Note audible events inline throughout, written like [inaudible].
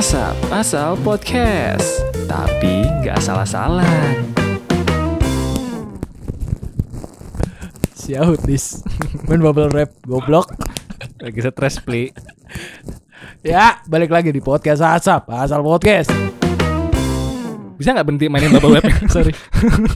Asap Asal Podcast. Tapi nggak salah-salah. Siaut dis Main bubble rap Goblok. Lagi stres pli. Ya balik lagi di podcast Asap Asal Podcast. Bisa nggak berhenti mainin bubble wrap? [laughs] Sorry.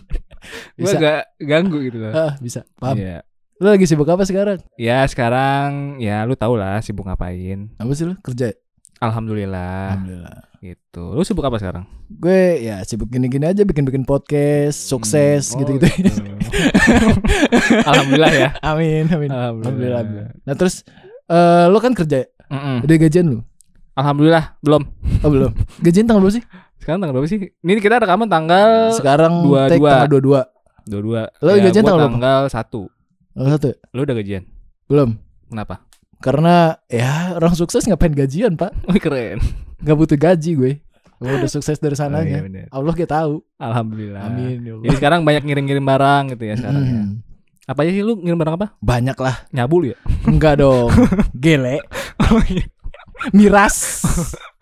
[laughs] Gue Bisa. agak ganggu gitu loh. Ah, Bisa. Paham. Iya. Lu lagi sibuk apa sekarang? Ya sekarang ya lu tau lah sibuk ngapain. Apa sih lu? Kerja? Alhamdulillah Alhamdulillah gitu Lu sibuk apa sekarang? Gue ya sibuk gini-gini aja Bikin-bikin podcast Sukses Hmm, oh, gitu-gitu gitu. [laughs] Alhamdulillah ya Amin amin Alhamdulillah. Alhamdulillah. Nah terus eh Lu kan kerja ya? Mm-mm. Udah gajian lu? Alhamdulillah belum Oh belum Gajian tanggal berapa sih? Sekarang tanggal berapa sih? Ini kita rekaman tanggal Sekarang dua- take dua. tanggal 22 22 Lu Ya, gajian tanggal berapa? tanggal 1 Tanggal satu ya? Lu udah gajian? Belum Kenapa? Karena ya orang sukses ngapain gajian pak? Oh keren. Gak butuh gaji gue. Gue udah sukses dari [laughs] Oh, iya, sananya bener. Allah kita tahu. Alhamdulillah. Amin ya Allah. Jadi sekarang banyak ngirim-ngirim barang gitu ya sekarang ya. Hmm, Apa aja sih lu ngirim barang apa? Banyak lah. Nyabul ya? Enggak dong. [laughs] Gele. Oh iya. Miras [laughs]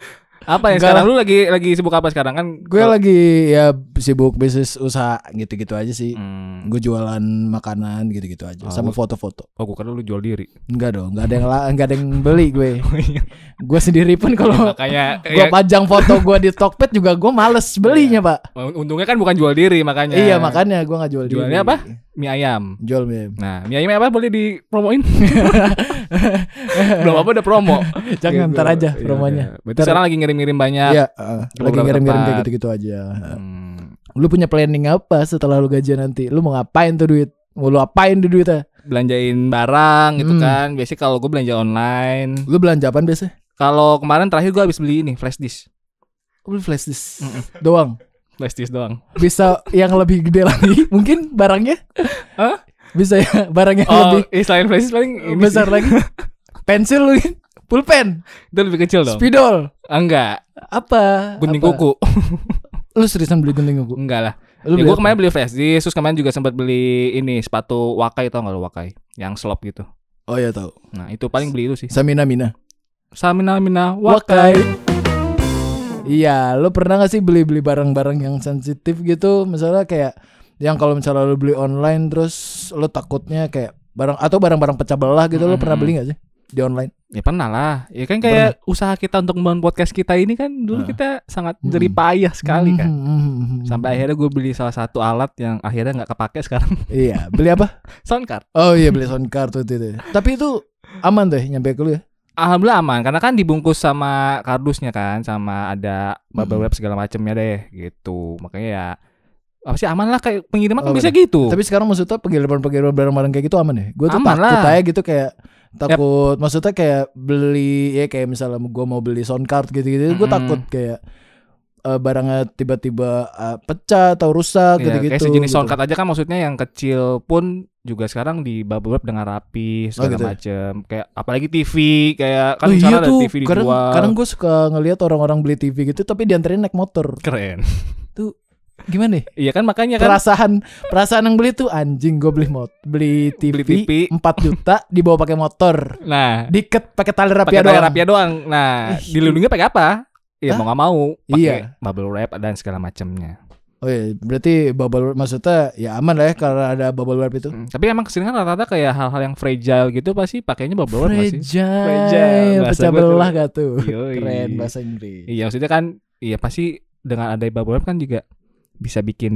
Apa ya Enggak sekarang lu lagi lagi sibuk apa sekarang kan? Gue lagi ya sibuk bisnis usaha gitu-gitu aja sih Hmm. Gue jualan makanan gitu-gitu aja Oh, Sama foto-foto Oh, kira lu jual diri. Enggak dong Enggak ada yang enggak ada yang beli gue [laughs] Oh iya. Gue sendiri pun kalau Makanya gue ya, pajang foto gue di Tokped juga gue males belinya pak untungnya kan bukan jual diri makanya. Iya makanya gue gak jual diri Jualnya apa? Mie ayam. Jual mie Nah, mie ayam apa boleh dipromoin? Belum apa udah promo. [laughs] Jangan Gitu. ntar aja Iya, promonya iya. Berarti Ntar- sekarang lagi ngirim-ngirim banyak. Iya uh, Lagi ngirim-ngirim kayak gitu-gitu aja Hmm. Lu punya planning apa setelah lu gajian nanti? Lu mau ngapain tuh duit? Mau lu apain tuh duitnya? belanjain barang gitu Hmm. kan. Biasanya kalau gue belanja online. Lu belanja apaan biasa? Kalau kemarin terakhir gue habis beli ini flash disk. Lu flash disk Mm-mm. doang. Flash disk doang. Bisa yang lebih gede lagi [laughs] mungkin barangnya? Hah? Bisa ya barang yang Oh, lebih eh, selain flash disk paling ini besar sih. lagi. [laughs] Pensil lu, pulpen, Itu lebih kecil dong. spidol, Ah, enggak, apa? gunting Apa? kuku. [laughs] Lu seriusan beli gunting kuku? enggak lah. Lu Ya, beli gue kemarin beli flash disk, terus kemarin juga sempat beli ini sepatu Wakai tau gak lo Wakai? Yang slop gitu. Oh iya tahu. Nah, itu paling beli itu sih. Samina Mina. Samina Mina Wakai. Wakai. Iya, lu pernah gak sih beli-beli barang-barang yang sensitif gitu? Misalnya kayak yang kalau misalnya lu beli online terus lu takutnya kayak barang atau barang-barang pecah belah gitu lu pernah Mm-mm. beli gak sih di online? Ya pernah lah. Ya kan kayak usaha kita untuk membangun podcast kita ini kan dulu Ah. kita sangat jerih payah sekali kan. Hmm, hmm, hmm, hmm. Sampai akhirnya gue beli salah satu alat yang akhirnya nggak kepake sekarang. [laughs] Iya, beli apa? Soundcard. Oh iya beli sound card tuh itu. itu. Tapi itu aman deh nyampe ke lu ya. Alhamdulillah aman karena kan dibungkus sama kardusnya kan sama ada bubble Mm. wrap segala macamnya deh gitu. Makanya ya apa sih aman lah kayak pengiriman kan Oh, bisa gitu. Tapi sekarang maksudnya pengiriman-pengiriman barang-barang kayak gitu aman ya? Gue tuh Aman takut lah. aja gitu kayak takut maksudnya kayak beli ya kayak misalnya gue mau beli sound card gitu-gitu gue Mm-mm. takut kayak eh, barangnya tiba-tiba eh, pecah atau rusak Iya, gitu-gitu. kayak sejenis gitu. soundcard aja kan maksudnya yang kecil pun juga sekarang di bubble dengan rapi segala gitu ya? macem kayak apalagi TV kayak kan oh iya ada tuh, TV kadang, dijual kadang gue suka ngelihat orang-orang beli TV gitu tapi dianterin naik motor. keren [laughs] Gimana ya? iya kan makanya kan Perasaan perasaan yang beli tuh anjing gue beli mot beli TV, Beli TV. 4 juta dibawa pakai motor. nah Diket pakai tali rapia pakai tali doang. rapia doang nah dilindungi pakai apa Hah? mau nggak mau pakai Iya. bubble wrap dan segala macamnya. Oh iya, berarti bubble wrap maksudnya ya aman lah ya karena ada bubble wrap itu. Hmm, Tapi emang ke sini kan rata-rata kayak hal-hal yang fragile gitu pasti pakainya bubble wrap nggak sih? Fragile, Fragile, pecah belah gak tuh? Yoi. Keren bahasa Inggris. Iya maksudnya kan iya pasti dengan ada bubble wrap kan juga bisa bikin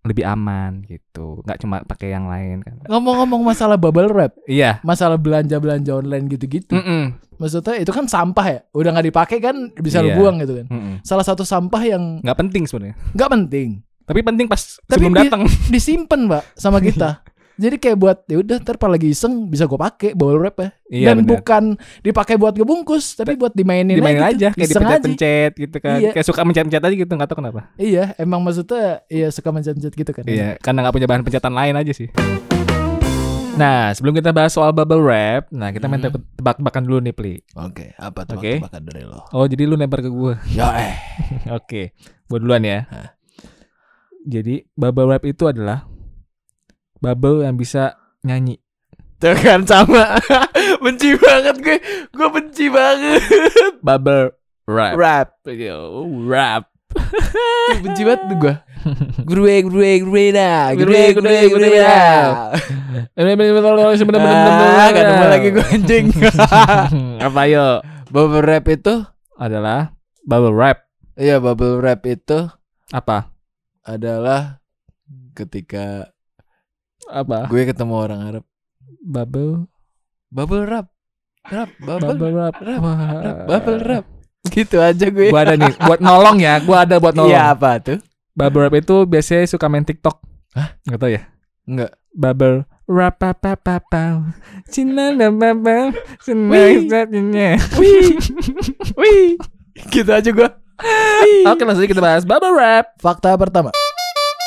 lebih aman gitu. nggak cuma pakai yang lain kan. Ngomong-ngomong masalah bubble wrap, Iya. masalah belanja-belanja online gitu-gitu. Mm-mm. Maksudnya itu kan sampah ya, udah nggak dipakai kan bisa lu Iya. buang gitu kan. Mm-mm. Salah satu sampah yang Nggak penting sebenarnya. nggak penting, Tapi penting pas Tapi sebelum di- datang. [laughs] disimpan mbak sama kita. [laughs] Jadi kayak buat ya udah ntar lagi iseng bisa gue pakai bubble wrap ya. Iya Dan bener. bukan dipakai buat ngebungkus, tapi buat dimainin, dimainin aja, aja gitu. kayak aja. dipencet-pencet gitu kan. Iya. Kayak suka mencet-mencet aja gitu nggak tahu kenapa. Iya, emang maksudnya iya suka mencet-mencet gitu kan. Iya, karena nggak punya bahan pencetan lain aja sih. Nah, sebelum kita bahas soal bubble wrap, nah kita main Hmm. tebak- tebak-tebakan dulu nih, Pli. Oke, apa tuh Oke. tebakan dari lo? Oh, jadi lu lempar ke gue. Ya eh. [laughs] Oke, gua duluan ya. Hah. Jadi bubble wrap itu adalah bubble yang bisa nyanyi. Tuh kan sama. [laughs] benci banget gue. Gue benci banget. Bubble Rap. Rap. Yo, rap. Benci banget gue. Gue gue gue dah. Gue Gue, gue gue, gue gue, dah. Ah, gak nemu lagi gue anjing. [laughs] Apa yo? Bubble wrap itu Adalah bubble wrap. Iya bubble wrap itu Apa? adalah ketika Apa? gue ketemu orang Arab Bubble. bubble wrap rap bubble, Bubble rap, Wah. rap, bubble wrap gitu aja gue Gua ada nih buat nolong ya. Gua ada buat nolong. iya apa tuh Bubble wrap itu biasanya suka main TikTok. Hah? Gak tau ya? enggak Bubble wrap pa pa pa pa. Cina dan bubble. Wih. Senang wih [laughs] wih gitu aja gue Oke langsung aja kita bahas bubble wrap. fakta pertama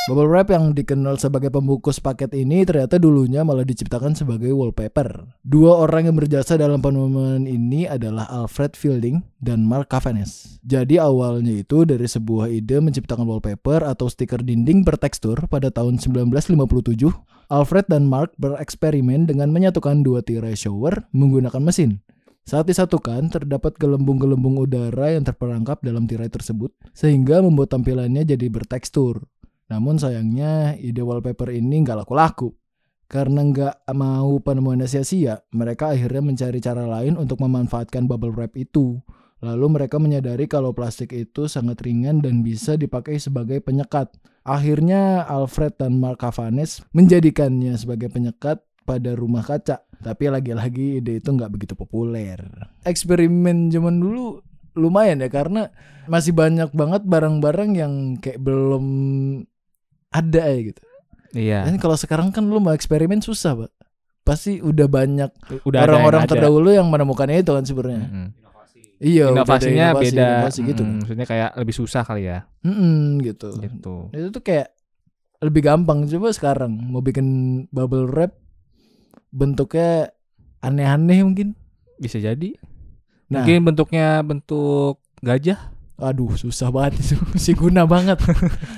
Bubble wrap yang dikenal sebagai pembungkus paket ini ternyata dulunya malah diciptakan sebagai wallpaper. Dua orang yang berjasa dalam penemuan ini adalah Alfred Fielding dan Mark Cavanes. Jadi awalnya itu dari sebuah ide menciptakan wallpaper atau stiker dinding bertekstur pada tahun 1957. Alfred dan Mark bereksperimen dengan menyatukan dua tirai shower menggunakan mesin. Saat disatukan, terdapat gelembung-gelembung udara yang terperangkap dalam tirai tersebut, sehingga membuat tampilannya jadi bertekstur. Namun sayangnya, ide wallpaper ini nggak laku-laku. Karena nggak mau penemuannya sia-sia, mereka akhirnya mencari cara lain untuk memanfaatkan bubble wrap itu. Lalu mereka menyadari kalau plastik itu sangat ringan dan bisa dipakai sebagai penyekat. Akhirnya Alfred dan Mark Cavanes menjadikannya sebagai penyekat pada rumah kaca. Tapi lagi-lagi ide itu nggak begitu populer. Eksperimen zaman dulu lumayan ya karena masih banyak banget barang-barang yang kayak belum ada ya gitu. Iya. Dan kalau sekarang kan lu mau eksperimen susah, Pak. Pasti udah banyak orang-orang terdahulu yang menemukannya itu kan sebenarnya. Mm-mm. Iya, udah ada Inovasinya inovasi- beda. inovasi gitu. Mm, Maksudnya kayak lebih susah kali ya. Mm-mm, gitu. Gitu. Itu tuh kayak lebih gampang coba sekarang mau bikin bubble wrap bentuknya aneh-aneh mungkin. Bisa jadi. Nah, Mungkin bentuknya bentuk gajah. Aduh susah banget itu. [laughs] Si guna banget.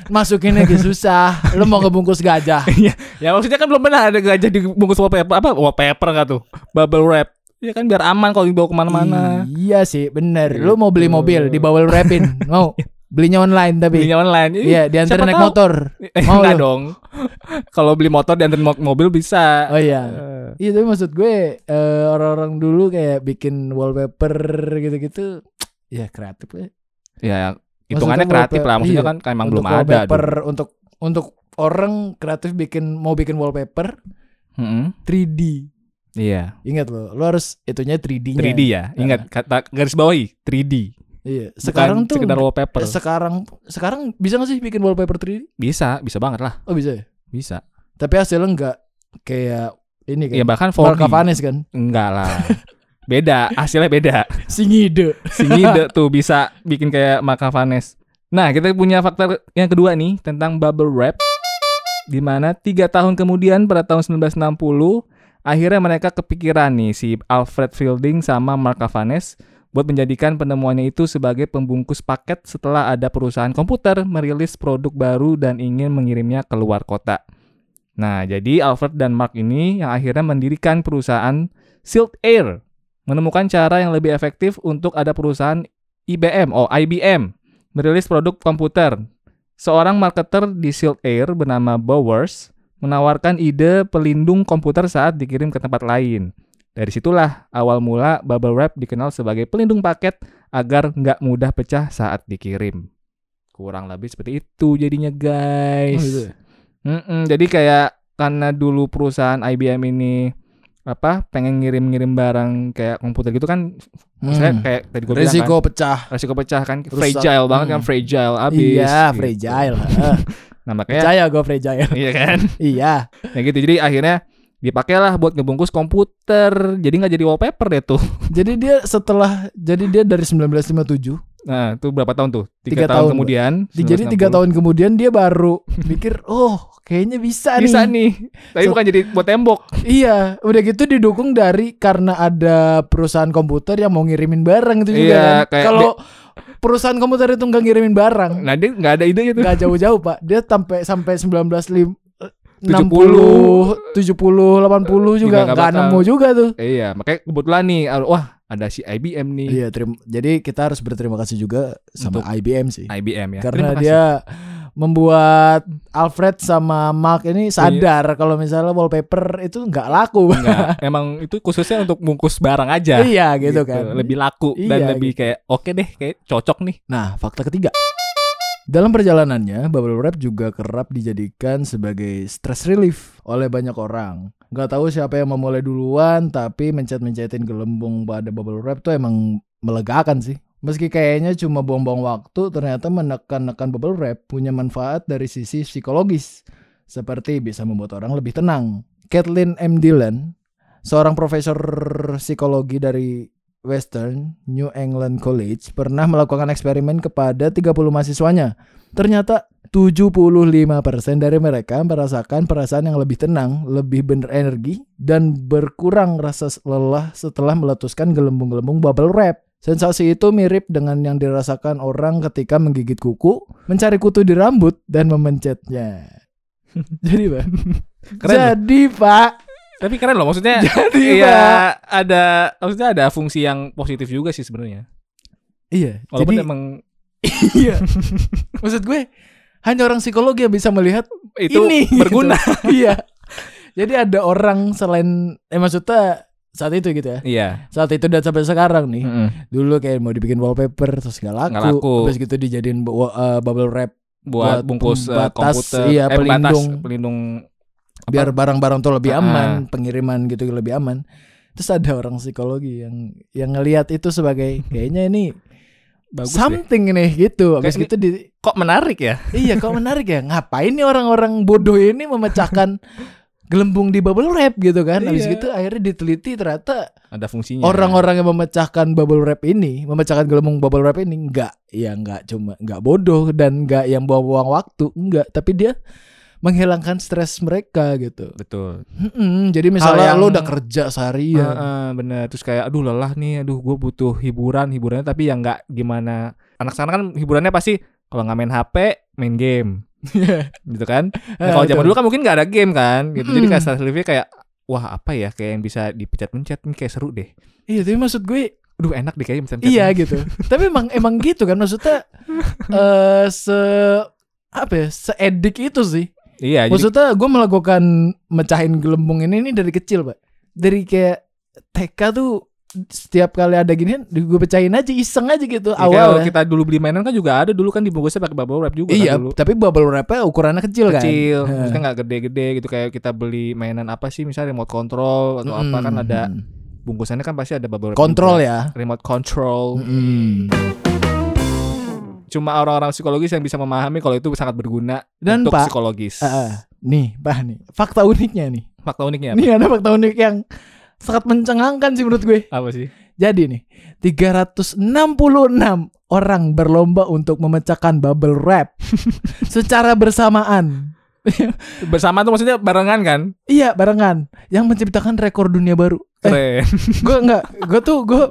Masukinnya gitu susah. Lu mau ngebungkus gajah. [laughs] Ya maksudnya kan belum pernah ada gajah dibungkus wallpaper apa wallpaper nggak tuh bubble wrap ya kan biar aman kalau dibawa ke mana-mana Iya sih, bener. Lu mau beli Gitu. mobil di bubble wrapin, [laughs] mau belinya online tapi. belinya online Iya, diantar naik tahu. motor. eh, Mau enggak lu? dong kalau beli motor diantar mo- mobil bisa Oh iya. Eh, Iya, tapi maksud gue eh, orang-orang dulu kayak bikin wallpaper gitu-gitu [tsk] ya kreatif ya. Ya hitungannya Maksudnya kreatif lah maksudnya iya, kan emang untuk belum ada wallpaper dulu. untuk untuk orang kreatif bikin mau bikin wallpaper Mm-mm. 3D. iya Ingat lo, lo harus itunya 3D-nya. 3D ya ingat kata garis bawahi 3D Iya. Bukan Sekarang tuh sekedar wallpaper sekarang sekarang bisa gak sih bikin wallpaper 3D? bisa bisa banget lah Oh bisa ya. bisa Tapi hasilnya enggak kayak ini kan. ya bahkan Mark 4D Cavanes kan. enggak lah [laughs] beda hasilnya beda [laughs] Si ngide. si ngide tuh bisa bikin kayak Mark Cavanes. Nah, kita punya fakta yang kedua nih tentang bubble wrap di mana tiga tahun kemudian pada tahun 1960 akhirnya mereka kepikiran nih si Alfred Fielding sama Mark Cavanes buat menjadikan penemuannya itu sebagai pembungkus paket setelah ada perusahaan komputer merilis produk baru dan ingin mengirimnya ke luar kota. Nah, jadi Alfred dan Mark ini yang akhirnya mendirikan perusahaan Silk Air menemukan cara yang lebih efektif untuk ada perusahaan IBM, oh IBM, merilis produk komputer. Seorang marketer di Silk Air bernama Bowers menawarkan ide pelindung komputer saat dikirim ke tempat lain. Dari situlah awal mula bubble wrap dikenal sebagai pelindung paket agar nggak mudah pecah saat dikirim. Kurang lebih seperti itu jadinya guys. Oh, gitu ya? Jadi kayak karena dulu perusahaan IBM ini apa pengen ngirim-ngirim barang kayak komputer gitu kan maksudnya Hmm. kayak tadi gue bilang Resiko kan pecah. resiko pecah kan Rusak. fragile banget kan Hmm. fragile abis Iya, gitu. fragile. [laughs] Nah makanya Percaya gue fragile. iya kan [laughs] iya. ya gitu jadi akhirnya dipakailah buat ngebungkus komputer jadi nggak jadi wallpaper deh tuh Jadi dia setelah jadi dia dari 1957. Nah itu berapa tahun tuh Tiga tiga, tahun, tahun, kemudian Di- Jadi tiga 1960. tahun kemudian dia baru [laughs] mikir, oh kayaknya bisa, bisa nih. nih tapi So- bukan jadi buat tembok Iya, udah gitu didukung dari karena ada perusahaan komputer yang mau ngirimin barang itu juga Iya, kan. kayak Kalau perusahaan komputer itu nggak ngirimin barang, nah dia nggak ada idenya tuh nggak jauh-jauh pak. Dia sampai sampai 19 70. 70, 80 juga nggak nggak nemu juga tuh. Iya, makanya kebetulan nih, ah, wah ada si IBM nih. Iya, terim- jadi kita harus berterima kasih juga sama Untuk IBM sih. IBM ya. Karena Terima dia membuat Alfred sama Mark ini sadar kalau misalnya wallpaper itu nggak laku. Enggak, [laughs] emang itu khususnya untuk bungkus barang aja. iya gitu, kan. Lebih laku dan Iya, lebih kayak oke deh, kayak cocok nih. Nah, fakta ketiga. Dalam perjalanannya, bubble wrap juga kerap dijadikan sebagai stress relief oleh banyak orang. Gak tahu siapa yang memulai duluan, tapi mencet-mencetin gelembung pada bubble wrap tuh emang melegakan sih. Meski kayaknya cuma buang-buang waktu, ternyata menekan-nekan bubble wrap punya manfaat dari sisi psikologis. Seperti bisa membuat orang lebih tenang. Kathleen M. Dillon, seorang profesor psikologi dari Western New England College pernah melakukan eksperimen kepada 30 mahasiswanya. Ternyata 75% dari mereka merasakan perasaan yang lebih tenang, lebih berenergi, dan berkurang rasa lelah setelah meletuskan gelembung-gelembung bubble wrap. Sensasi itu mirip dengan yang dirasakan orang ketika menggigit kuku, mencari kutu di rambut, dan memencetnya. [laughs] Jadi, Pak. Keren. Jadi, Pak. Tapi keren loh maksudnya. [laughs] Jadi, Iya, ada maksudnya ada fungsi yang positif juga sih sebenarnya. Iya, Walaupun jadi emang [laughs] iya. Maksud gue hanya orang psikologi yang bisa melihat itu ini berguna. gitu. [laughs] iya. Jadi ada orang selain eh maksudnya saat itu gitu ya. Iya. Saat itu dan sampai sekarang nih. Mm-mm. Dulu kayak mau dibikin wallpaper terus nggak laku. Nggak laku. Habis gitu dijadiin uh, bubble wrap Buat, Buat bungkus eh, pembatas, komputer, iya, eh, pembatas, pelindung. Biar barang-barang tuh lebih Ah. aman, pengiriman gitu lebih aman. Terus ada orang psikologi yang yang ngelihat itu sebagai [laughs] kayaknya ini bagus deh. something nih gitu. Habis gitu di Kok menarik ya? [laughs] Iya kok menarik ya Ngapain nih orang-orang bodoh ini memecahkan [laughs] Gelembung di bubble wrap gitu kan Habis Iya. gitu akhirnya diteliti ternyata Ada fungsinya. Orang-orang yang memecahkan bubble wrap ini Memecahkan gelembung bubble wrap ini Enggak Ya enggak cuma Enggak bodoh Dan enggak yang buang-buang waktu Enggak Tapi dia Menghilangkan stres mereka gitu betul. Mm-mm, Jadi misalnya yang- lo udah kerja seharian Heeh, bener. Terus kayak aduh lelah nih, aduh gue butuh hiburan, hiburannya tapi yang nggak gimana. Anak sekarang kan hiburannya pasti kalau nggak main HP, main game, [laughs] gitu kan. Nah, kalau zaman dulu kan mungkin nggak ada game kan, gitu. Jadi kayak Mm. stress relief kayak wah apa ya kayak yang bisa dipencet-pencet nih kayak seru deh. Iya tapi maksud gue Aduh enak deh kayaknya bisa Iya gitu. [laughs] Tapi emang emang gitu kan maksudnya [laughs] eh se apa ya seedik itu sih. Iya, jadi Maksudnya gue melakukan mecahin gelembung ini ini dari kecil pak. Dari kayak TK tuh setiap kali ada ginian gue pecahin aja iseng aja gitu ya, awal. kita dulu beli mainan kan juga ada dulu kan dibungkusnya pakai bubble wrap juga Iya, kan dulu. tapi bubble wrapnya ukurannya kecil, kan. Kecil, maksudnya nggak gede-gede gitu kayak kita beli mainan apa sih misalnya remote control atau apa kan ada bungkusannya kan pasti ada bubble wrap kontrol ya. remote control. Mm. Cuma orang-orang psikologis yang bisa memahami kalau itu sangat berguna Dan, untuk Pak, psikologis. Ah. nih, bah nih, fakta uniknya nih. Fakta uniknya apa? Nih ada fakta unik yang sangat mencengangkan sih menurut gue. apa sih? Jadi nih, 366 orang berlomba untuk memecahkan bubble wrap [laughs] secara bersamaan. Bersama tuh maksudnya barengan kan? Iya, barengan. Yang menciptakan rekor dunia baru. Eh, Keren. gue enggak, gue tuh gue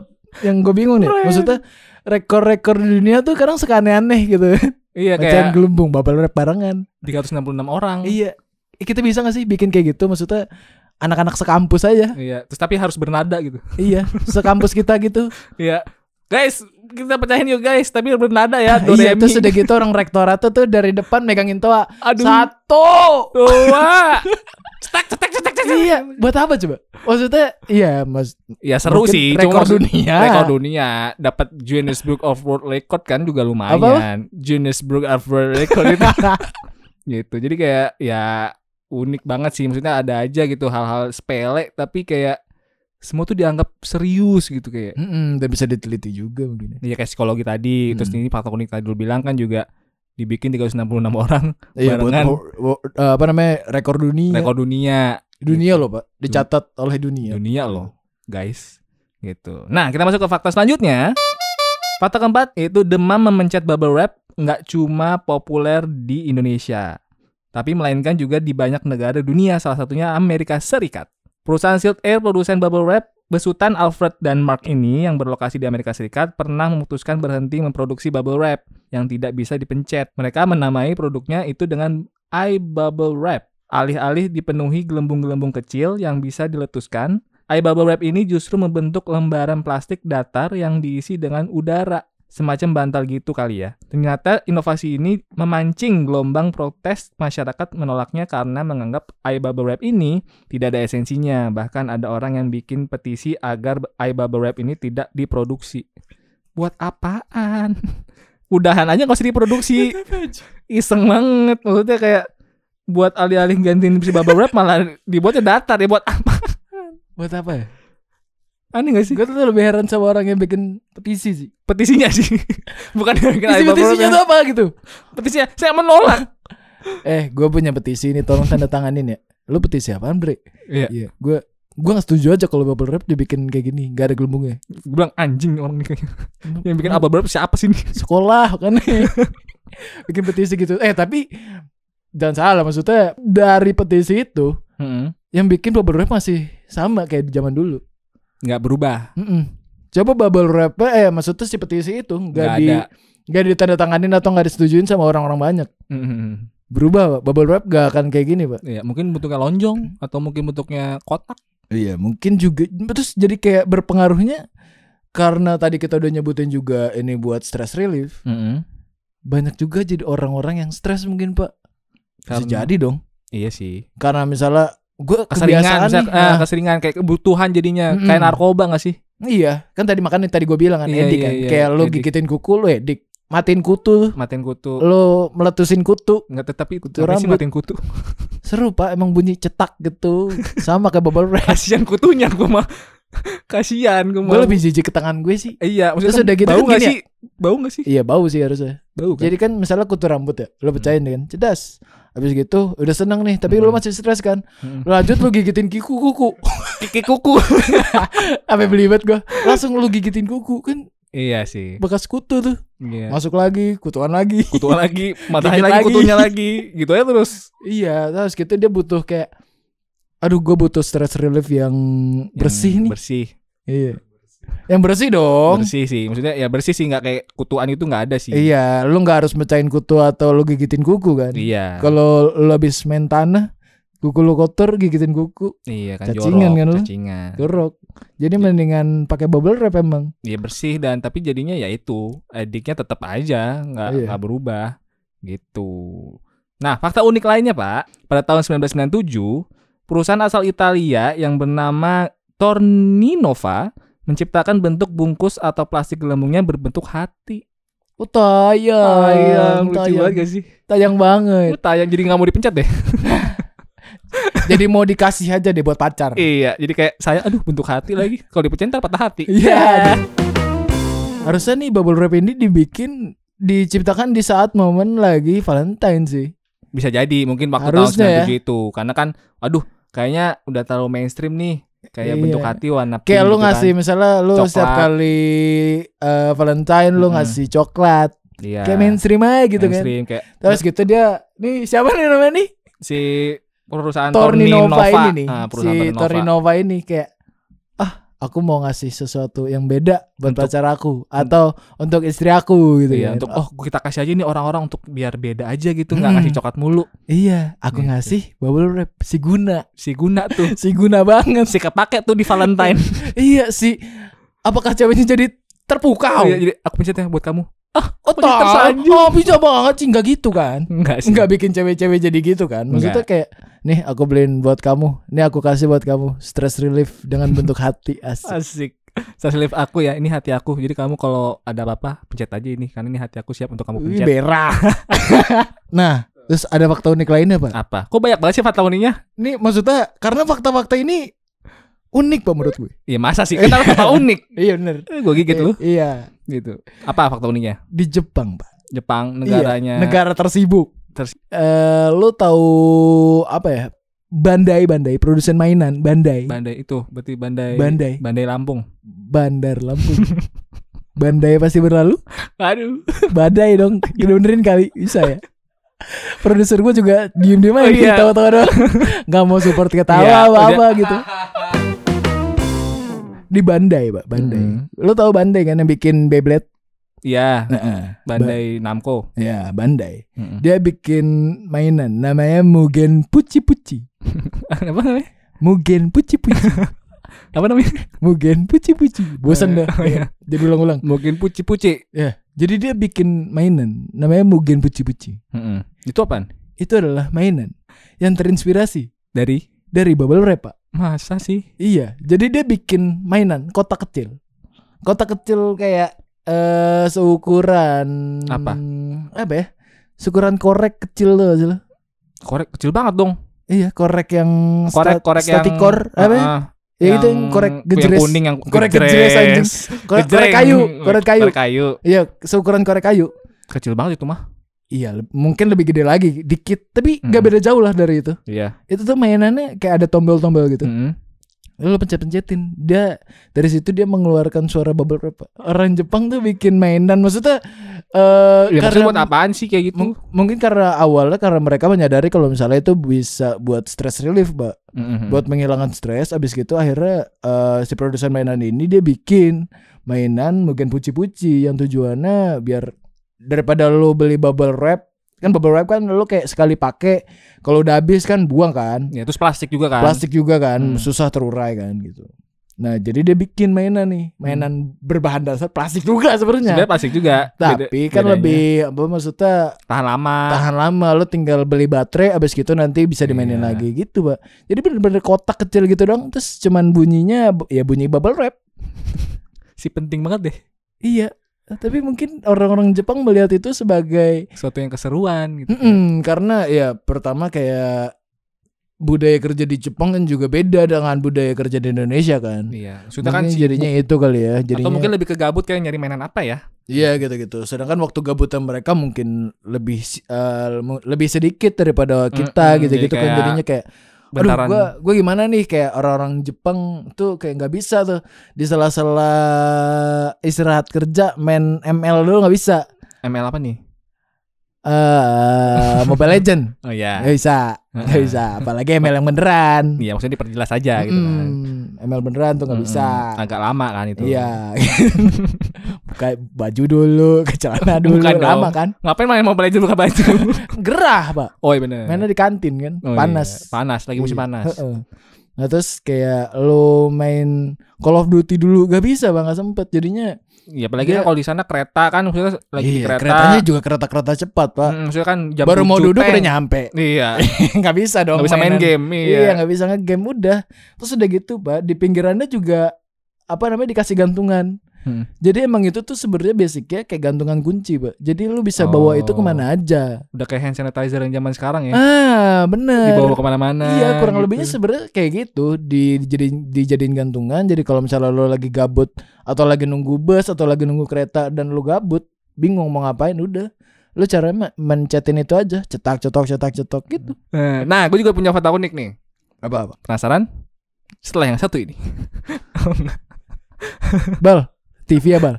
yang gue bingung nih. Maksudnya rekor-rekor di dunia tuh kadang suka aneh-aneh gitu. iya kayak gelembung bubble wrap barengan. 366 orang. Iya. Eh, Kita bisa gak sih bikin kayak gitu? Maksudnya anak-anak sekampus aja. Iya, terus tapi harus bernada gitu. iya, sekampus kita gitu. [laughs] Iya. Guys, kita pecahin yuk guys, tapi bernada ya. Do [laughs] iya, re, mi. terus udah gitu orang rektorat tuh, tuh dari depan megangin toa. Aduh. Satu. Dua. [laughs] cetak, cetak, cetak, cetak. iya, buat apa coba? Maksudnya iya, Mas. Ya seru sih. Rekor cuma dunia. Rekor dunia dapat Guinness Book of World Record kan juga lumayan. Guinness Book of World Record itu [laughs] gitu. Jadi kayak ya unik banget sih. Maksudnya ada aja gitu hal-hal sepele tapi kayak semua tuh dianggap serius gitu kayak. Mm-mm, dan bisa diteliti juga mungkin. Ya kayak psikologi tadi, terus Hmm. ini fakta unik tadi dulu bilang kan juga dibikin 366 orang Iya, buat Barengan. wo- wo- eh, apa namanya? rekor dunia. rekor dunia. dunia loh, Pak. Dicatat oleh dunia. dunia loh, guys. Gitu. Nah, kita masuk ke fakta selanjutnya. Fakta keempat yaitu demam memencet bubble wrap nggak cuma populer di Indonesia, tapi melainkan juga di banyak negara dunia, salah satunya Amerika Serikat. Perusahaan Sealed Air produsen bubble wrap besutan Alfred dan Mark ini yang berlokasi di Amerika Serikat pernah memutuskan berhenti memproduksi bubble wrap yang tidak bisa dipencet. Mereka menamai produknya itu dengan iBubble Wrap. Alih-alih dipenuhi gelembung-gelembung kecil yang bisa diletuskan, bubble wrap ini justru membentuk lembaran plastik datar yang diisi dengan udara. Semacam bantal gitu kali ya. Ternyata inovasi ini memancing gelombang protes masyarakat menolaknya karena menganggap air bubble wrap ini tidak ada esensinya. Bahkan ada orang yang bikin petisi agar air bubble wrap ini tidak diproduksi. Buat apaan? [laughs] Udahan aja nggak usah diproduksi. [laughs] Iseng banget. Maksudnya kayak buat alih-alih gantiin si bubble wrap malah dibuatnya datar ya buat apa? Buat apa ya? Aneh gak sih? Gue tuh lebih heran sama orang yang bikin petisi sih. Petisinya sih. [laughs] Bukan yang bikin Isi bubble petisinya wrap tuh apa gitu? ya. Petisinya saya menolak. [laughs] Eh, gue punya petisi ini, tolong tanda tanganin ya. Lu petisi apaan, Bre? Iya. Iya, gue gue gak setuju aja kalau bubble wrap dibikin kayak gini, gak ada gelembungnya. Gue bilang anjing orang ini kayaknya. [laughs] Yang bikin apa berapa siapa sih ini? Sekolah kan bikin petisi gitu. Eh, tapi jangan salah maksudnya dari petisi itu yang bikin bubble wrap masih sama kayak di zaman dulu. Nggak berubah. Mm-mm. Coba bubble wrap eh maksudnya si petisi itu Nggak di nggak ditandatanganin atau nggak disetujuin sama orang-orang banyak. Mm-mm. Berubah, Pak. Bubble wrap gak akan kayak gini, Pak. Iya, mungkin bentuknya lonjong atau mungkin bentuknya kotak. Iya, mungkin juga terus jadi kayak berpengaruhnya karena tadi kita udah nyebutin juga ini buat stress relief. Banyak juga jadi orang-orang yang stres mungkin, Pak. Bisa Karena- jadi dong. Iya sih. Karena misalnya gue Keseringan, misal, nih. eh, nah, keseringan kayak kebutuhan jadinya Mm-mm. kayak narkoba gak sih? iya, kan tadi makanya tadi gue bilang kan Iya, edik iya, kan. iya, kayak lo edik. gigitin kuku lo edik. Matiin kutu, Matiin kutu. lo meletusin kutu. Nggak tetapi Kutu sih rambut. matiin kutu. [laughs] Seru, Pak. Emang bunyi cetak gitu. Sama kayak bubble wrap. Kasihan kutunya gue mah. [laughs] Kasihan gue gue lebih jijik ke tangan gue sih. Iya, maksudnya Terus udah gitu bau kan gak gini sih? Bau gak sih? Iya, bau sih harusnya. Bau kan? Jadi kan misalnya kutu rambut ya, lo pecahin kan, cedas. Habis gitu udah seneng nih, tapi lo Hmm. masih stres kan. Mm. Lo lanjut lo gigitin kiku kuku. [laughs] Kiki kuku. [laughs] Sampai belibet gua. Langsung lo gigitin kuku kan iya sih. bekas kutu tuh. Iya. Masuk lagi, kutuan lagi. Kutuan lagi, [laughs] matanya Gigit lagi, lagi. kutunya lagi. Gitu aja terus. iya, terus gitu dia butuh kayak aduh gue butuh stress relief yang bersih Yang nih. Bersih. Iya. Yang bersih dong. Bersih sih. Maksudnya ya bersih sih nggak kayak kutuan itu nggak ada sih. Iya, lu nggak harus mecahin kutu atau lu gigitin kuku kan. Iya. Kalau lu habis main tanah, kuku lu kotor gigitin kuku, Iya kan Cacingan jorok, kan lu? cacingan. gerok. Jadi mendingan pakai bubble wrap emang. Iya bersih dan tapi jadinya ya itu ediknya tetap aja nggak Iya. nggak berubah gitu. Nah fakta unik lainnya pak pada tahun 1997 perusahaan asal Italia yang bernama Torninova menciptakan bentuk bungkus atau plastik gelembungnya berbentuk hati. Oh tayang, Tayang, lucu tayang, banget gak sih? tayang banget. Lu tayang jadi nggak mau dipencet deh. [laughs] Jadi mau dikasih aja deh buat pacar. iya, jadi kayak saya aduh bentuk hati lagi. Kalau dipencet ntar patah hati. Iya. Harusnya nih bubble wrap ini dibikin diciptakan di saat momen lagi Valentine sih. Bisa jadi mungkin waktu Harusnya ya. tahun 97 itu karena kan aduh kayaknya udah terlalu mainstream nih. Kayak Iya. bentuk hati warna pink Kayak lu gitu ngasih kan. misalnya lu Coklat. setiap kali eh, Valentine lu ngasih coklat. Iya. Kayak mainstream aja gitu kan. mainstream, kayak Terus gitu dia nih siapa nih namanya nih? si perusahaan Torninova Torninova ini nih. Ah, si Torninova. Torninova ini kayak aku mau ngasih sesuatu yang beda buat Untuk- pacar aku atau untuk istri aku gitu Iya, kan. untuk oh kita kasih aja nih orang-orang untuk biar beda aja gitu, nggak Hmm. ngasih coklat mulu. Iya, aku Gitu. ngasih bubble wrap si guna. Si guna tuh, [laughs] Si guna banget. si kepake tuh di Valentine. [laughs] iya si apakah ceweknya jadi terpukau? Iya, jadi aku pencet ya buat kamu. Ah, Oh, pakai tak. tersanjung. oh bisa banget sih nggak gitu kan? Enggak sih. Nggak bikin cewek-cewek jadi gitu kan? Maksudnya kayak nih aku beliin buat kamu, nih aku kasih buat kamu stress relief dengan bentuk hati asik. Asik. Saya live aku ya, ini hati aku. Jadi kamu kalau ada apa-apa pencet aja ini karena ini hati aku siap untuk kamu pencet. berak. [laughs] nah, terus ada fakta unik lainnya pak. Apa? Kok banyak banget sih fakta uniknya? Ini maksudnya karena fakta-fakta ini unik pak menurut gue. Iya masa sih? Kita fakta [laughs] unik. Iya bener. Gue gigit lu I- Iya gitu. Apa fakta uniknya? di Jepang pak. Jepang Iya, negaranya. negara tersibuk. Ters- Eh, lu tahu apa ya? Bandai Bandai produsen mainan Bandai Bandai itu, berarti Bandai. Bandai. Bandai Lampung. Bandar Lampung. [laughs] Bandai pasti berlalu. Aduh. Badai dong. Benerin kali bisa ya. Produser gue juga diem-diem aja Oh, iya. tawa-tawa doang. Gak mau support ketawa Iya, apa apa udah. gitu. [laughs] Di Bandai, Pak, Bandai. Mm. Lo tau Bandai kan yang bikin Beyblade? Iya, Nah, Bandai Namco. ya, Bandai. Mm-mm. Dia bikin mainan namanya Mugen Puci Puci. [laughs] Apa namanya? Mugen Puci Puci. [laughs] apa namanya? Mugen puci-puci. Bosan dah. Oh, iya. [laughs] Jadi ulang-ulang. Mungkin puci-puci. Ya, jadi dia bikin mainan namanya Mugen puci-puci. Mm-mm. Itu apaan? Itu adalah mainan yang terinspirasi Dari dari bubble wrap, Pak. Masa sih? Iya, jadi dia bikin mainan kotak kecil. Kotak kecil kayak eh seukuran Apa? Apa ya? Seukuran korek kecil tuh hasilnya. Korek kecil banget dong. Iya, korek yang Korek sta- korek yang statikor apa? ya? Ah, ya itu yang korek yang gejres. kuning yang Korek gejres, anjing. Korek, korek kayu, korek kayu. Korek kayu. Iya, seukuran korek kayu. Kecil banget itu mah. Iya, mungkin lebih gede lagi, dikit, tapi nggak Mm. beda jauh lah dari itu. Iya. Itu tuh mainannya kayak ada tombol-tombol gitu. Mm-mm. Lalu pencet-pencetin. Dia dari situ dia mengeluarkan suara bubble wrap. Orang Jepang tuh bikin mainan maksudnya eh Ya maksudnya buat apaan sih kayak gitu? mung- mungkin karena awalnya karena mereka menyadari kalau misalnya itu bisa buat stress relief, Mbak. Mm-mm. Buat menghilangkan stres abis gitu akhirnya eh, si produsen mainan ini dia bikin mainan mungkin puci-puci yang tujuannya biar daripada lo beli bubble wrap kan bubble wrap kan lo kayak sekali pakai kalau udah habis kan buang kan Ya terus plastik juga kan. plastik juga kan Hmm. susah terurai kan gitu nah jadi dia bikin mainan nih mainan berbahan dasar plastik juga sebenarnya Sebenarnya plastik juga. tapi Beda- kan bedanya. lebih apa maksudnya tahan lama. tahan lama lo tinggal beli baterai abis gitu nanti bisa dimainin Iya. lagi gitu pak jadi bener-bener kotak kecil gitu dong terus cuman bunyinya bu- ya bunyi bubble wrap Si penting banget deh. iya tapi mungkin orang-orang Jepang melihat itu sebagai Sesuatu yang keseruan gitu. Mm-mm, karena ya pertama kayak budaya kerja di Jepang kan juga beda dengan budaya kerja di Indonesia kan Iya. Sudah kan jadinya itu kali ya jadinya Atau mungkin lebih ke gabut kayak nyari mainan apa ya? Iya gitu-gitu. Sedangkan waktu gabutan mereka mungkin lebih mu- lebih sedikit daripada kita gitu-gitu jadi kan kayak jadinya kayak aduh Bentaran. gua gua gimana nih kayak orang-orang Jepang tuh kayak nggak bisa tuh di sela-sela istirahat kerja main ML dulu nggak bisa. ML apa nih? Eh Mobile Legend [laughs] Oh iya. nggak bisa nggak bisa apalagi ML yang beneran. Iya, maksudnya diperjelas aja gitu kan. Mm, ML beneran tuh nggak Mm-mm. bisa. Agak lama kan itu. Iya. [laughs] Buka baju dulu, ke celana dulu, Bukan dong. lama kan? Ngapain main Mobile Legends buka baju? [laughs] Gerah, Pak. oh iya bener. Mainnya di kantin kan, Oh, panas. iya. Panas, lagi musim Iya, panas. heeh. Nah terus kayak lo main Call of Duty dulu gak bisa bang, gak sempet jadinya. Iya, apalagi kan kalau di sana kereta kan maksudnya lagi di iya, kereta. keretanya juga kereta-kereta cepat pak. Mm, maksudnya kan jam Baru mau 7 duduk teng. udah nyampe. Iya. [laughs] Gak bisa dong. Nggak bisa main game. Iya, Iya. nggak bisa ngegame udah. Terus udah gitu pak, di pinggirannya juga apa namanya dikasih gantungan. Hmm. Jadi emang itu tuh sebenarnya basicnya kayak gantungan kunci, pak. Jadi lu bisa bawa itu Oh. ke mana aja. Udah kayak hand sanitizer yang zaman sekarang ya. Ah, bener. Dibawa ke mana-mana. Iya kurang gitu. lebihnya sebenarnya kayak gitu di dijadiin dijadiin gantungan jadi kalau misalnya lo lagi gabut atau lagi nunggu bus atau lagi nunggu kereta dan lo gabut bingung mau ngapain udah lo caranya me- mencetin itu aja cetak cetok cetak cetok gitu Nah, Nah, gue juga punya fakta unik nih. apa apa Penasaran? Setelah yang satu ini. bal TV ya bal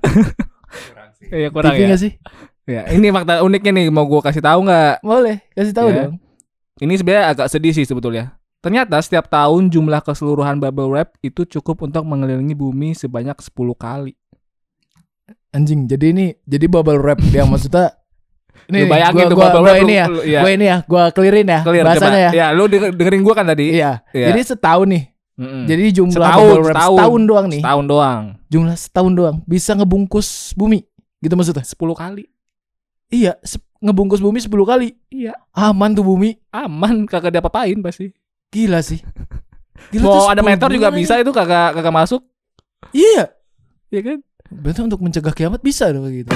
Iya kurang TV ya. nggak sih Ya, ini fakta uniknya nih mau gue kasih tahu nggak? boleh kasih tahu Ya. dong Ini sebenarnya agak sedih sih sebetulnya. Ternyata setiap tahun jumlah keseluruhan bubble wrap itu cukup untuk mengelilingi bumi sebanyak 10 kali. anjing jadi ini jadi bubble wrap yang [laughs] maksudnya Lu nih, bayangin gua, tuh gua, bubble gua wrap ini lu- ya lu- iya. gua ini ya gua clearin ya Clear, bahasanya coba. ya Ya, lu denger- dengerin gua kan tadi. iya Iya. jadi setahun nih Mm-mm. jadi jumlah Setahun, setahun. setahun doang nih setahun doang. jumlah setahun doang bisa ngebungkus bumi gitu maksudnya 10 kali. iya se- ngebungkus bumi 10 kali Iya. aman tuh bumi Aman kagak diapa-apain pasti. gila sih Gila Mau ada 10 meteor juga bulan bisa itu kagak kagak masuk. iya Iya kan? berarti untuk mencegah kiamat bisa dong gitu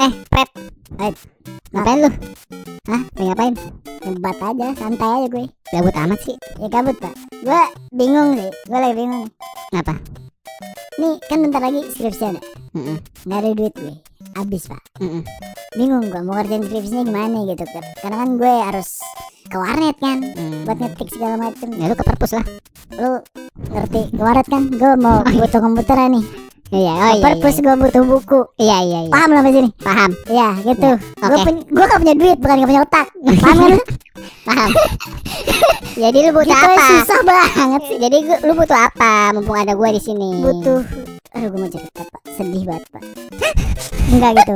Eh, Pep. Eh, ngapain lu? Hah? Lagi ngapain? Ngebat aja, santai aja gue. Gabut amat sih. Ya gabut, Pak. Gue bingung sih. Gue lagi bingung. Kenapa? Nih, kan bentar lagi skripsi ada. Mm Nggak ada duit gue. Habis, Pak. Mm Bingung gue mau ngerjain skripsinya gimana gitu. Karena kan gue harus ke warnet kan. Buat ngetik segala macem. Ya lu ke perpus lah. Lu ngerti ke warnet kan? Gue mau butuh komputeran nih. Iya, oh iya. Perpus gue butuh buku. Iya, iya, iya. Paham lo sini? Paham. Iya gitu. Gue Oke. punya, gue gak punya duit, bukan gak punya otak. [laughs] Paham kan? lu? Paham. [laughs] Jadi lu butuh Gitu apa? susah banget sih. Jadi gua- lu butuh apa? Mumpung ada gua di sini. Butuh. Aduh gue mau cerita pak. Sedih banget pak. [laughs] Enggak gitu.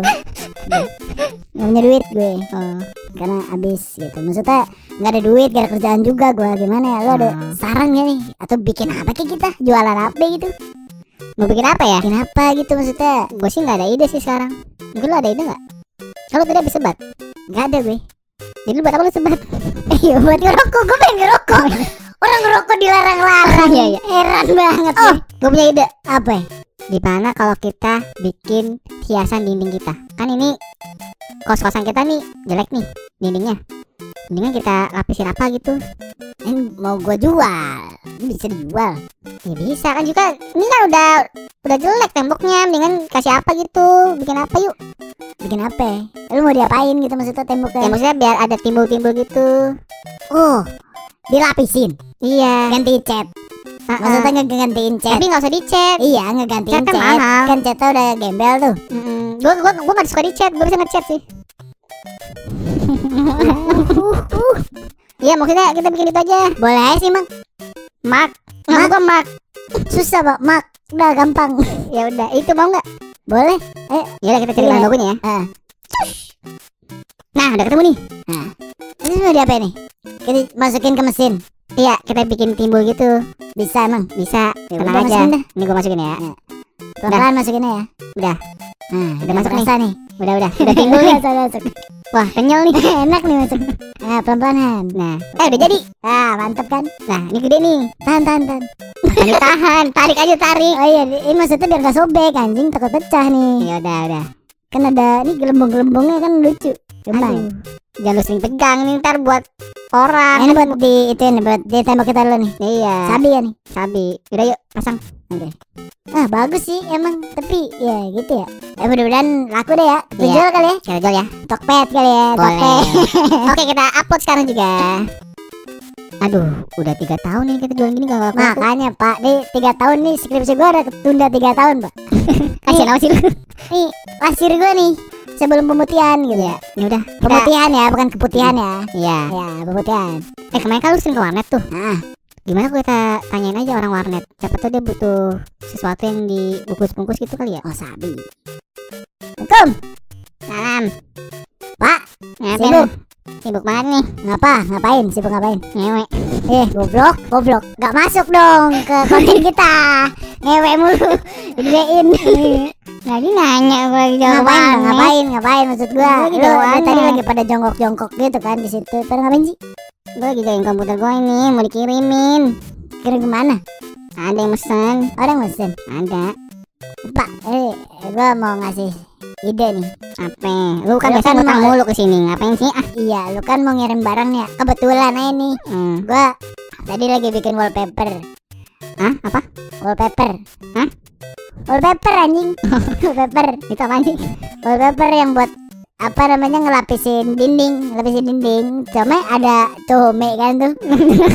Gak punya duit gue. Oh. Karena habis gitu. Maksudnya nggak ada duit, gak ada kerjaan juga gue. Gimana ya? Lo ada Hmm. saran gak nih? Atau bikin apa kayak kita? Jualan apa gitu? Mau bikin apa ya? Bikin apa gitu maksudnya? Gue sih nggak ada ide sih sekarang. Mungkin lu ada ide nggak? Kalau tadi habis sebat. Gak ada gue. Jadi buat apa lu sebat? [laughs] Iya buat ngerokok. Gue pengen ngerokok. [laughs] Orang ngerokok dilarang-larang. Iya, iya. Heran banget. Oh, gue. punya ide. Apa ya? Di mana kalau kita bikin hiasan dinding kita? Kan ini kos-kosan kita nih jelek nih dindingnya. Mendingan kita lapisin apa gitu? Eh, mau gue jual. Ini bisa dijual. Ya bisa kan juga. Ini kan udah udah jelek temboknya. Mendingan kasih apa gitu? Bikin apa yuk? Bikin apa? ya? Lu mau diapain gitu maksudnya temboknya? Ya maksudnya biar ada timbul-timbul gitu. Oh, dilapisin. Iya. Ganti cat. Uh-uh. Maksudnya ngegantiin cat. Tapi nggak usah dicet. Iya, ngegantiin Cat kan mahal. Kan catnya udah gembel tuh. Mm, Gue gue nggak suka dicet. Gue bisa ngechat sih. Iya maksudnya kita bikin itu aja. Boleh aja sih, Mak. Mak. Mak. Mak. Gue mak. Susah, Pak. Mak. Udah gampang. [laughs] Ya udah. Itu mau nggak? Boleh. Ya udah kita cari Iya. bahan bakunya ya. Ah. Nah udah ketemu nih. Ini mau diapain nih? Kita masukin ke mesin. Iya kita bikin timbul gitu. Bisa emang. Bisa. Ya Tenang udah, aja. Ini gue masukin ya. Pelan-pelan masukinnya ya. Udah. Nah, Udah masuk nih. nih. Udah udah. Udah timbul nih. Masuk, masuk. Wah kenyal nih. [laughs] Enak nih masuk. Nah, pelan-pelanan. Nah. Eh udah jadi. Ah, mantep kan? Nah ini gede nih. Tahan, tahan, tahan. Ini tahan. Tarik aja tarik. Oh iya, ini maksudnya biar gak sobek anjing takut pecah nih. Ya udah udah. Kan ada ini gelembung-gelembungnya kan lucu. Coba. Jangan lu sering pegang nih ntar buat orang. Ini buat di itu ini buat di tembok kita dulu nih. Iya. Sabi ya nih. Sabi. Udah yuk pasang. Ah bagus sih emang tapi ya gitu ya. Eh mudah-mudahan laku deh ya. Kita Iya. jual kali ya. Jual ya. Tokped kali ya. Boleh. [laughs] Oke kita upload sekarang juga. Aduh, udah tiga tahun nih kita jualan gini gak laku. Makanya Pak, nih tiga tahun nih skripsi gue udah ketunda tiga tahun Pak. [laughs] Kasih nama sih lu. Nih lasir gue nih sebelum pemutihan gitu ya. Ya udah. Kita, Pemutihan ya, bukan keputihan ya. Iya. Ya pemutihan. Eh kemarin kan lu sering ke warnet tuh. Nah, Gimana kalau kita tanyain aja orang warnet. Siapa tuh dia butuh sesuatu yang dibungkus-bungkus gitu kali ya. oh sabi. Assalamualaikum. Salam. Pak, Ngapain sibuk. Sibuk banget nih. Ngapa? Ngapain? Sibuk ngapain? Ngewe. Eh, goblok, goblok. Gak masuk dong ke konten kita. Ngewe mulu. Digedein. Lagi nanya gue lagi jawab ngapain? Ngapain? Ngapain maksud gua? Lu, tadi lagi pada jongkok-jongkok gitu kan di situ. Pada ngapain sih? Gue lagi jagain komputer gue ini mau dikirimin. Kirim ke mana? Ada yang mesen. Orang mesin. Ada. Pak, eh, gua mau ngasih ide nih. Apa? Lu kan biasa kan mau- mulu ke sini. Ngapain sih? Ah. Iya, lu kan mau ngirim barang ya. Kebetulan aja nih. Hmm. Gua tadi lagi bikin wallpaper. Hah? Apa? Wallpaper. Hah? Wallpaper anjing. [laughs] wallpaper. Itu apa sih? Wallpaper yang buat apa namanya ngelapisin dinding, ngelapisin dinding. Cuma ada come kan tuh.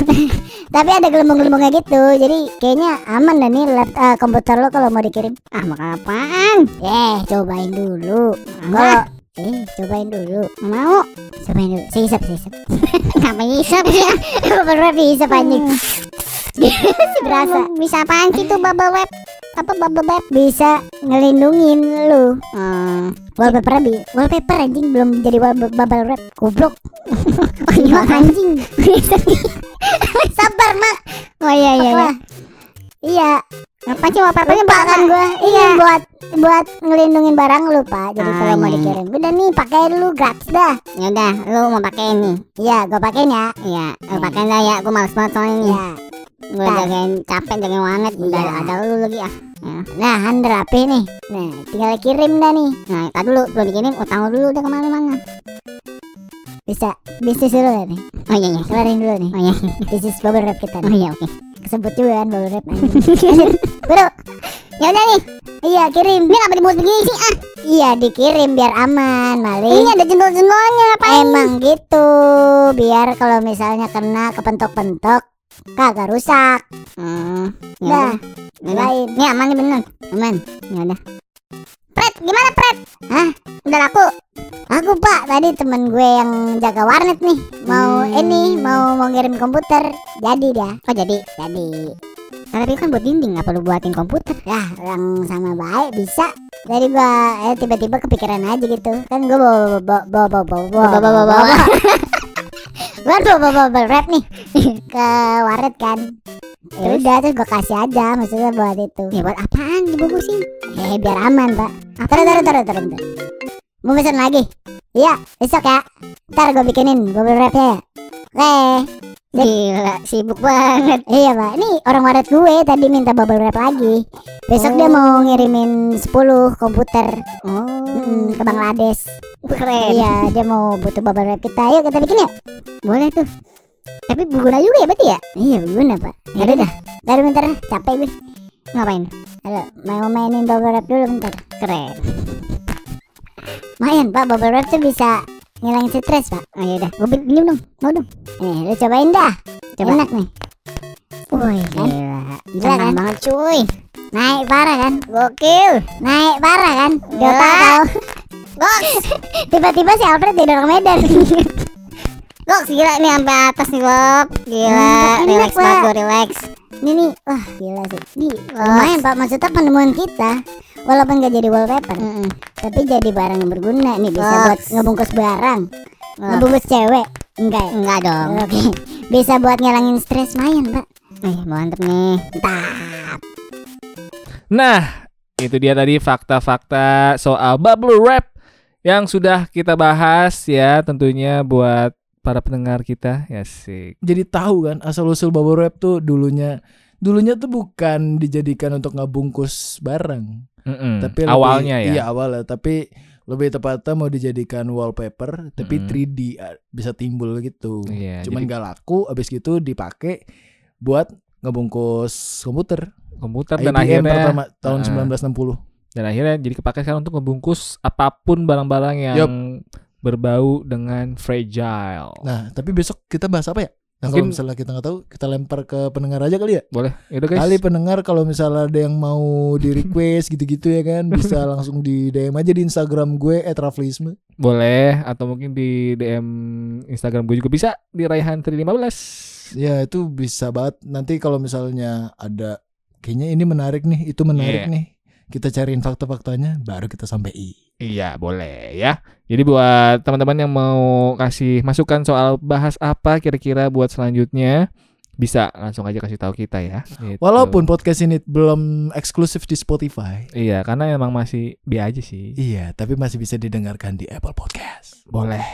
[laughs] Tapi ada gelembung-gelembungnya gitu. Jadi kayaknya aman dah nih lap, eh, komputer lo kalau mau dikirim. Ah, makan apaan? Eh, cobain dulu. Kalau eh, cobain dulu. Mau. Cobain dulu. Sisap, sisap. [laughs] Kenapa isap ya? [laughs] Bener dihisap anjing. Berasa. Bisa apaan sih tuh bubble wrap? Apa bubble wrap? Bisa ngelindungin lu. Hmm. Wallpaper bi wallpaper anjing belum jadi bubble wrap. Goblok. Oh [laughs] anjing. Sabar, Mak. Oh iya iya iya. Iya, Apa sih wallpapernya kan gua. Iya, buat buat ngelindungin barang lu, Pak. Jadi Ah, kalau mau iya, iya. dikirim, udah nih pakai dulu gratis dah. Ya udah, lu mau pakai ini. Iya, gua pakein ya. Iya, lu pakai dah ya. Gue males banget soalnya nih. Iya. Gue Ntar. jagain capek jagain warnet. Udah Iya. ada lu lagi ah. Ya. Nah, han rapi nih. Nah, tinggal kirim dah nih. Nah, tadi dulu belum dikirim utang lu dulu udah ke mana-mana. Bisa bisnis dulu ya nih. Oh iya iya. Kelarin dulu nih. Oh iya. Bisnis bubble wrap kita Oh nih. iya oke. Kesebut juga kan bubble wrap. [laughs] Bro, Ya udah nih. iya kirim. Ini kenapa dibuat begini sih? Ah, Iya, dikirim biar aman, Mali. ini ada jendol-jendolnya apa? Emang gitu, biar kalau misalnya kena kepentok-pentok Kagak rusak. Hmm, ya Dah, udah. Ini aman nih bener. Aman. Ya udah. Pret, gimana Pret? Hah? Udah laku? Aku pak, tadi temen gue yang jaga warnet nih Mau Hmm. ini, mau mau ngirim komputer Jadi dia Oh jadi. Jadi Nah, tapi kan buat dinding apa lu buatin komputer? ya orang sama baik bisa Jadi gua eh, tiba-tiba kepikiran aja gitu Kan gue bawa bawa bawa bawa bawa bawa Bawa, bawa, bawa. [laughs] Gue bawa bawa bawa bawa rap nih. [laughs] Ke warnet kan. Ya udah terus gue kasih aja maksudnya buat itu. Ya buat apaan dibungkusin? Eh biar aman pak Taruh taruh taruh taruh taruh. Mau pesan lagi? Iya besok ya. Ntar gue bikinin gue rapnya ya Oke Gila, sibuk banget. Iya pak Ini orang waret gue tadi minta bubble wrap lagi Besok dia Oh. mau ngirimin 10 komputer Oh, hmm, ke Bangladesh keren. Iya dia mau butuh bubble wrap kita Yuk kita bikin yuk Boleh tuh. Tapi berguna juga ya berarti ya? Iya berguna pak Ya udah dah. Ntar bentar capek gue Ngapain? Halo mau mainin bubble wrap dulu bentar Keren. Mayan pak bubble wrap tuh bisa ngilangin stres pak Oh ya udah. Gue minum dong. Mau dong. Nih lu cobain dah Coba. Enak nih Wih, kan? gila. Gila kan? banget cuy. Naik parah kan Gokil. Naik parah kan Gak Ya. tahu Goks [laughs] Tiba-tiba si Alfred jadi orang Medan [laughs] Gok, gila nih sampai atas nih, Gok. Gila, Enak, relax banget gue relax. Ini nih Wah gila sih Ini lumayan pak Maksudnya penemuan kita Walaupun gak jadi wallpaper. Tapi jadi barang yang berguna Nih bisa Goks. buat ngebungkus barang Goks. Ngebungkus cewek Enggak ya Enggak dong. Oke Bisa buat ngilangin stres mayan pak Nih, mantep nih. Mantap Nah, itu dia tadi fakta-fakta soal bubble wrap yang sudah kita bahas ya tentunya buat para pendengar kita. Ya sih. Jadi tahu kan asal usul bubble wrap tuh dulunya dulunya tuh bukan dijadikan untuk ngebungkus barang, Mm-mm. tapi lebih- awalnya ya. Iya, awalnya, tapi lebih tepatnya mau dijadikan wallpaper tapi Mm-mm. 3D ah, bisa timbul gitu. Iya, Cuman jadi gak laku abis gitu dipakai buat ngebungkus komputer. komputer dan IBM akhirnya pertama tahun Ah. 1960. dan akhirnya jadi kepake sekarang untuk membungkus apa pun barang-barang yang Yup. berbau dengan fragile. Nah, tapi besok kita bahas apa ya? Nah, Mungkin- kalau misalnya kita nggak tahu, kita lempar ke pendengar aja kali ya. Boleh, itu guys. Kali pendengar kalau misalnya ada yang mau di request [laughs] gitu-gitu ya kan, bisa langsung di DM aja di Instagram gue @raflisme. Boleh atau mungkin di DM Instagram gue juga bisa di Raihan 315. Ya itu bisa banget. Nanti kalau misalnya ada kayaknya ini menarik nih, itu menarik Iya. nih. Kita cariin fakta-faktanya, baru kita sampai i. Iya, boleh ya. Jadi buat teman-teman yang mau kasih masukan soal bahas apa kira-kira buat selanjutnya, bisa langsung aja kasih tahu kita ya. Gitu. Walaupun podcast ini belum eksklusif di Spotify. Iya, karena emang masih bi aja sih. Iya, tapi masih bisa didengarkan di Apple Podcast Boleh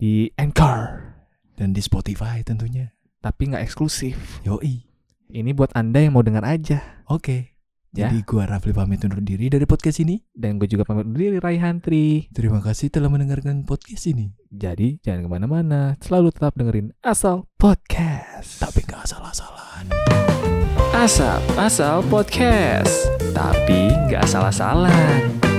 di Anchor, dan di Spotify tentunya. tapi nggak eksklusif. Yoi. Ini buat anda yang mau dengar aja. Oke. Ya. Jadi gua Rafli pamit undur diri dari podcast ini. Dan gue juga pamit undur diri Raihan Tri. Terima kasih telah mendengarkan podcast ini. Jadi jangan ke mana-mana, selalu tetap dengerin Asal Podcast. Tapi gak salah-salahan. Asal, asal podcast, tapi nggak salah-salah.